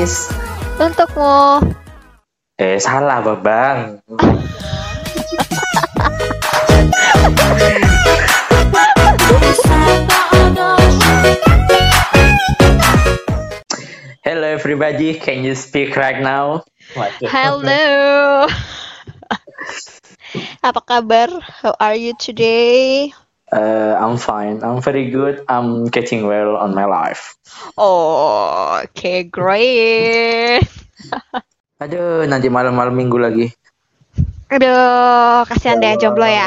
Untukmu. Eh, salah, Babang. Hello everybody, can you speak right now? Waduh. Hello. Apa kabar? How are you today? Uh, I'm fine. I'm very good. I'm getting well on my life. Oh, okay, great. Aduh, nanti malam-malam minggu lagi. Aduh, kasihan deh jomblo ya.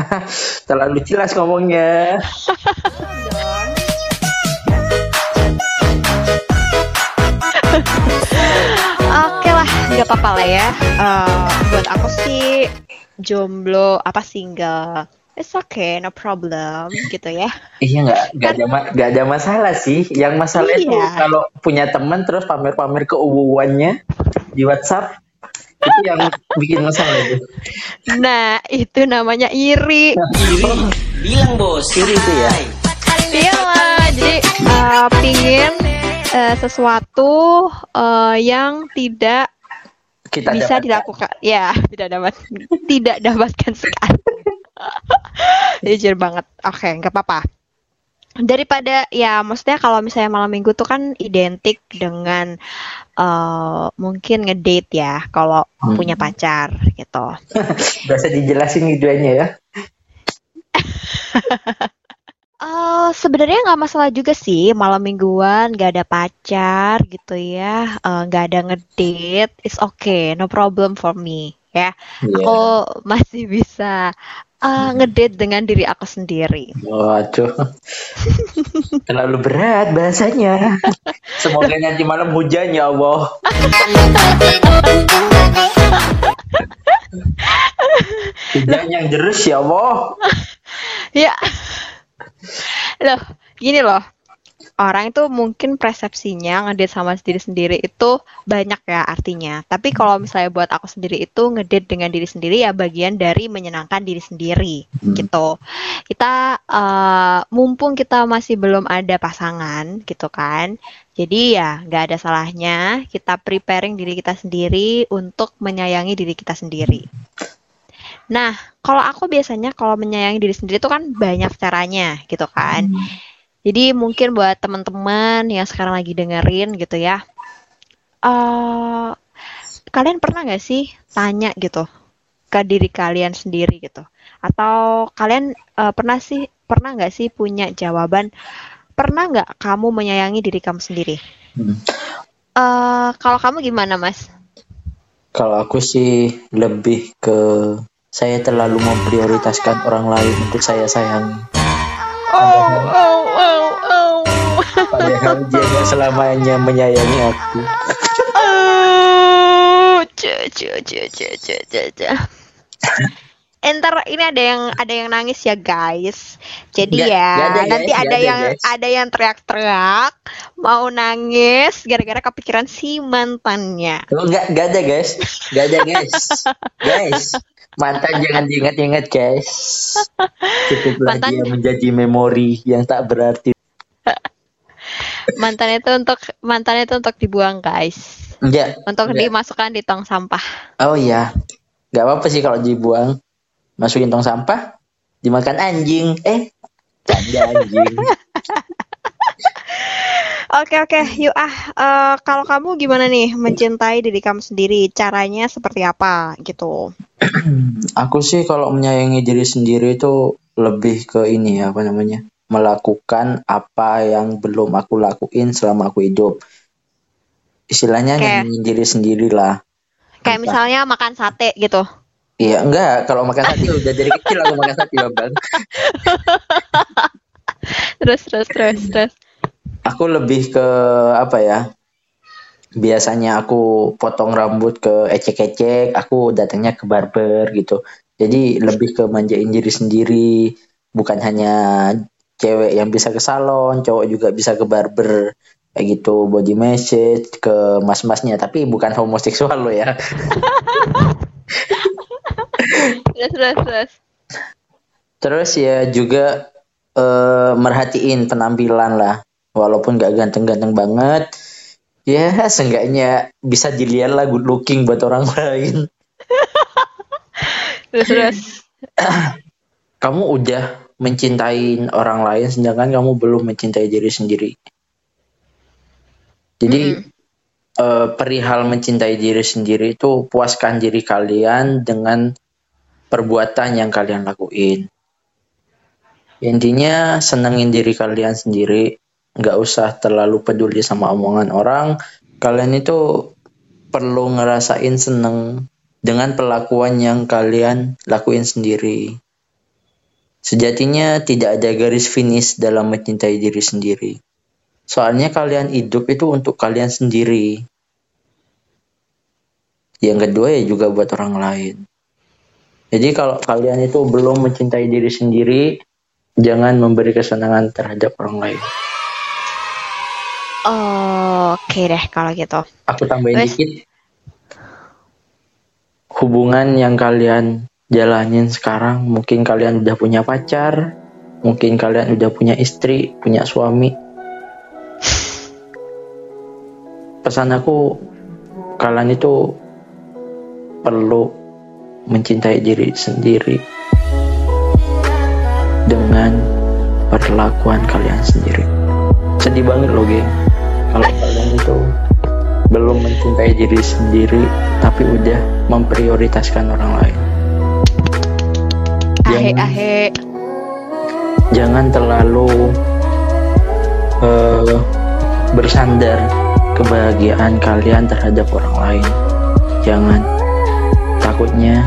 Terlalu jelas ngomongnya. Oke lah, nggak apa-apa lah ya. Eh, buat aku sih jomblo apa single. It's okay, no problem gitu ya. Iya nggak nggak ada ma- nggak ada masalah sih. Yang masalah itu Iya. kalau punya teman terus pamer-pamer keuuannya di WhatsApp itu yang bikin masalah itu. Nah, itu namanya iri. Iri, bilang bos. Iri itu ya. Iya lah, jadi eh, pingin eh, sesuatu eh, yang tidak Kita bisa dapat- dilakukan. Ya, tidak dapat tidak dapatkan sekali. Jujur banget. Oke, nggak apa-apa. Daripada ya maksudnya kalau misalnya malam minggu tuh kan identik dengan eh, mungkin ngedate ya kalau Hmm. punya pacar gitu. Bisa dijelasin keduanya ya. Eh sebenarnya nggak masalah juga sih malam mingguan nggak ada pacar gitu ya eh, nggak ada ngedate it's okay no problem for me ya Iya. aku masih bisa eh, ngedate dengan diri aku sendiri Waduh. Terlalu berat bahasanya. Semoga nanti malam hujan ya Allah. Hujan yang deres ya Allah. ya loh gini loh orang itu mungkin persepsinya ngedate sama diri sendiri itu banyak ya artinya. Tapi kalau misalnya buat aku sendiri itu ngedate dengan diri sendiri ya bagian dari menyenangkan diri sendiri Hmm. gitu. Kita eh, mumpung kita masih belum ada pasangan gitu kan. Jadi ya nggak ada salahnya kita preparing diri kita sendiri untuk menyayangi diri kita sendiri. Nah, kalau aku biasanya kalau menyayangi diri sendiri itu kan banyak caranya gitu kan. Jadi mungkin buat teman-teman yang sekarang lagi dengerin gitu ya, eh kalian pernah nggak sih tanya gitu ke diri kalian sendiri gitu? Atau kalian eh, pernah sih pernah nggak sih punya jawaban? Pernah nggak kamu menyayangi diri kamu sendiri? Hmm. eh kalau kamu gimana, Mas? Kalau aku sih lebih ke saya terlalu memprioritaskan orang lain untuk saya sayang. Oh, oh, oh, oh. Padahal dia nggak selamanya menyayangi aku. Oh, ce, ce, ce, ce. Entar ini ada yang ada yang nangis ya guys. Jadi Nggak- ya nggak ada, nanti ada ada, yang guys. ada yang teriak-teriak mau nangis gara-gara kepikiran si mantannya. Oh, enggak, enggak ada guys. Enggak ada guys. guys, mantan jangan diingat-ingat guys. Cukuplah Mantan- dia menjadi memori yang tak berarti. Mantan itu untuk mantan itu untuk dibuang guys. Enggak. Untuk enggak. dimasukkan di tong sampah. Oh iya. Enggak apa-apa sih kalau dibuang. Masukin tong sampah, dimakan anjing. Eh, canda anjing. Oke oke, yuk ah eh, kalau kamu gimana nih mencintai diri kamu sendiri? Caranya seperti apa gitu? Aku sih kalau menyayangi diri sendiri itu lebih ke ini ya, apa namanya? Melakukan apa yang belum aku lakuin selama aku hidup. Istilahnya Kayak- nyanyi diri sendiri lah. Kayak Entah. misalnya makan sate gitu. Iya, enggak. Kalau makan sate udah dari kecil aku makan sate, Bang. Terus terus terus terus. Aku lebih ke apa ya? Biasanya aku potong rambut ke ecek-ecek, aku datangnya ke barber gitu. Jadi lebih ke manjain diri sendiri, bukan hanya cewek yang bisa ke salon, cowok juga bisa ke barber kayak gitu body message ke mas-masnya tapi bukan homoseksual lo ya Terus terus terus. terus ya juga eh, merhatiin penampilan lah walaupun gak ganteng-ganteng banget ya seenggaknya bisa dilihat lah good looking buat orang lain. Terus terus. Kamu udah mencintai orang lain sedangkan kamu belum mencintai diri sendiri. Jadi eh, perihal mencintai diri sendiri itu puaskan diri kalian dengan perbuatan yang kalian lakuin. Intinya senengin diri kalian sendiri nggak usah terlalu peduli sama omongan orang kalian itu perlu ngerasain seneng dengan perlakuan yang kalian lakuin sendiri. Sejatinya tidak ada garis finish dalam mencintai diri sendiri. Soalnya kalian hidup itu untuk kalian sendiri. Yang kedua ya juga buat orang lain. Jadi kalau kalian itu belum mencintai diri sendiri jangan memberi kesenangan terhadap orang lain oke deh kalau gitu. Aku tambahin Terus? dikit. Hubungan yang kalian jalanin sekarang mungkin kalian udah punya pacar mungkin kalian udah punya istri punya suami. Pesan aku kalian itu perlu mencintai diri sendiri dengan perlakuan kalian sendiri. Sedih banget loh geng kalau kalian itu belum mencintai diri sendiri tapi udah memprioritaskan orang lain. Ahe Jangan- ahe. jangan terlalu eh, bersandar kebahagiaan kalian terhadap orang lain. Jangan. Takutnya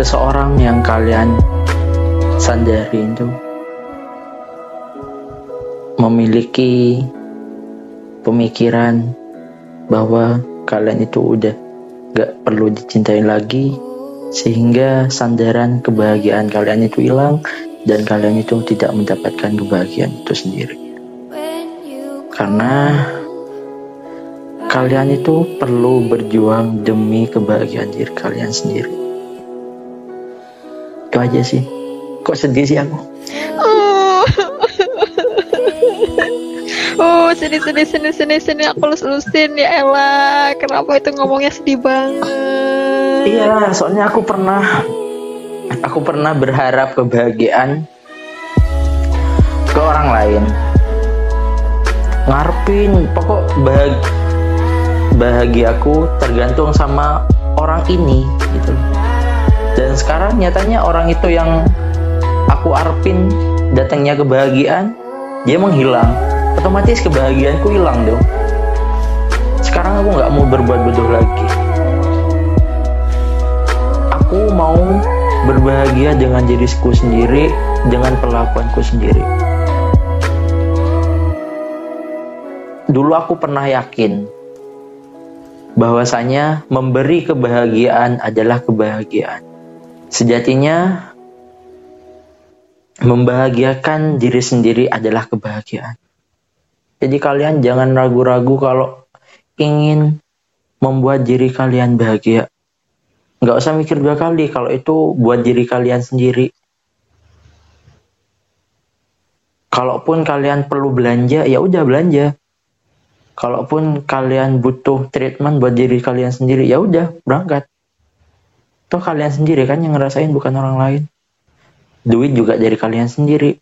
seseorang yang kalian sandari itu memiliki pemikiran bahwa kalian itu udah gak perlu dicintai lagi sehingga sandaran kebahagiaan kalian itu hilang dan kalian itu tidak mendapatkan kebahagiaan itu sendiri. Karena kalian itu perlu berjuang demi kebahagiaan diri kalian sendiri. Itu aja sih. Kok sedih sih aku Oh. Sini sini sini sini sini aku lus lusin ya Ella. Kenapa itu ngomongnya sedih banget? Iya, soalnya aku pernah aku pernah berharap kebahagiaan ke orang lain. Ngarepin pokok bahag bahagiaku tergantung sama orang ini gitu. Dan sekarang nyatanya orang itu yang aku arpin datangnya kebahagiaan, dia menghilang. Otomatis kebahagiaanku hilang dong. Sekarang aku nggak mau berbuat bodoh lagi aku mau berbahagia dengan diriku sendiri, dengan perlakuanku sendiri. Dulu aku pernah yakin bahwasanya memberi kebahagiaan adalah kebahagiaan. Sejatinya membahagiakan diri sendiri adalah kebahagiaan. Jadi kalian jangan ragu-ragu kalau ingin membuat diri kalian bahagia nggak usah mikir dua kali kalau itu buat diri kalian sendiri. Kalaupun kalian perlu belanja, ya udah belanja. Kalaupun kalian butuh treatment buat diri kalian sendiri, ya udah berangkat. Toh kalian sendiri kan yang ngerasain bukan orang lain. Duit juga dari kalian sendiri.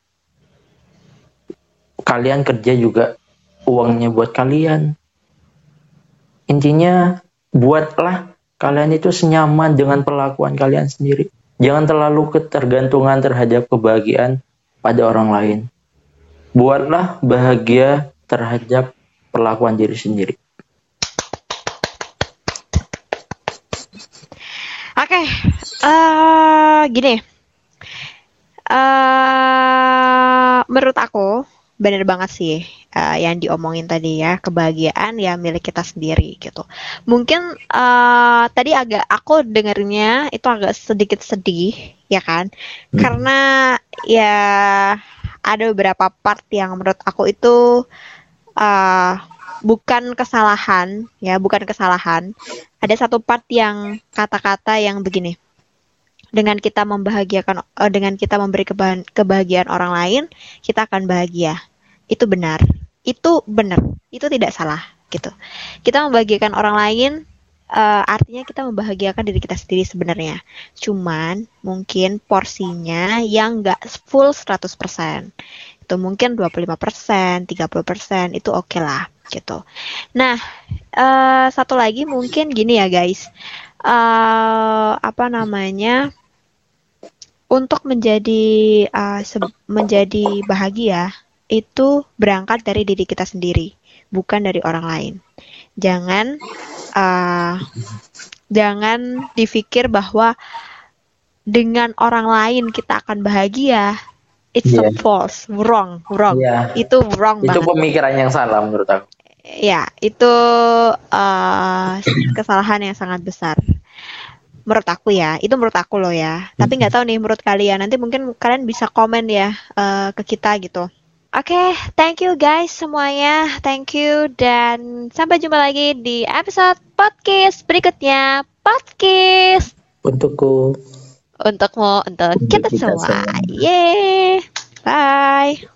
Kalian kerja juga uangnya buat kalian. Intinya buatlah kalian itu senyaman dengan perlakuan kalian sendiri. Jangan terlalu ketergantungan terhadap kebahagiaan pada orang lain. Buatlah bahagia terhadap perlakuan diri sendiri. Oke, eh gini. eh menurut aku bener banget sih eh, yang diomongin tadi ya kebahagiaan ya milik kita sendiri gitu. Mungkin eh tadi agak aku dengernya itu agak sedikit sedih ya kan, Hmm. karena ya ada beberapa part yang menurut aku itu eh bukan kesalahan ya bukan kesalahan. Ada satu part yang kata-kata yang begini dengan kita membahagiakan dengan kita memberi keba- kebahagiaan orang lain kita akan bahagia itu benar. Itu benar. Itu tidak salah gitu. Kita membahagiakan orang lain uh, artinya kita membahagiakan diri kita sendiri sebenarnya. Cuman mungkin porsinya yang nggak full 100% itu mungkin 25% 30% itu oke okay lah gitu. Nah uh, satu lagi mungkin gini ya guys. Uh, apa namanya? Untuk menjadi uh, menjadi bahagia itu berangkat dari diri kita sendiri, bukan dari orang lain. Jangan uh, jangan dipikir bahwa dengan orang lain kita akan bahagia. It's yeah. a false, wrong, wrong. Yeah. Itu wrong itu banget. Itu pemikiran yang salah menurut aku. Ya, itu uh, kesalahan yang sangat besar menurut aku ya itu menurut aku loh ya tapi nggak tahu nih menurut kalian nanti mungkin kalian bisa komen ya uh, ke kita gitu Oke, okay, thank you guys semuanya. Thank you dan sampai jumpa lagi di episode podcast berikutnya. Podcast untukku, untukmu, untuk, untuk kita, kita semua. semua. Yeay. Bye.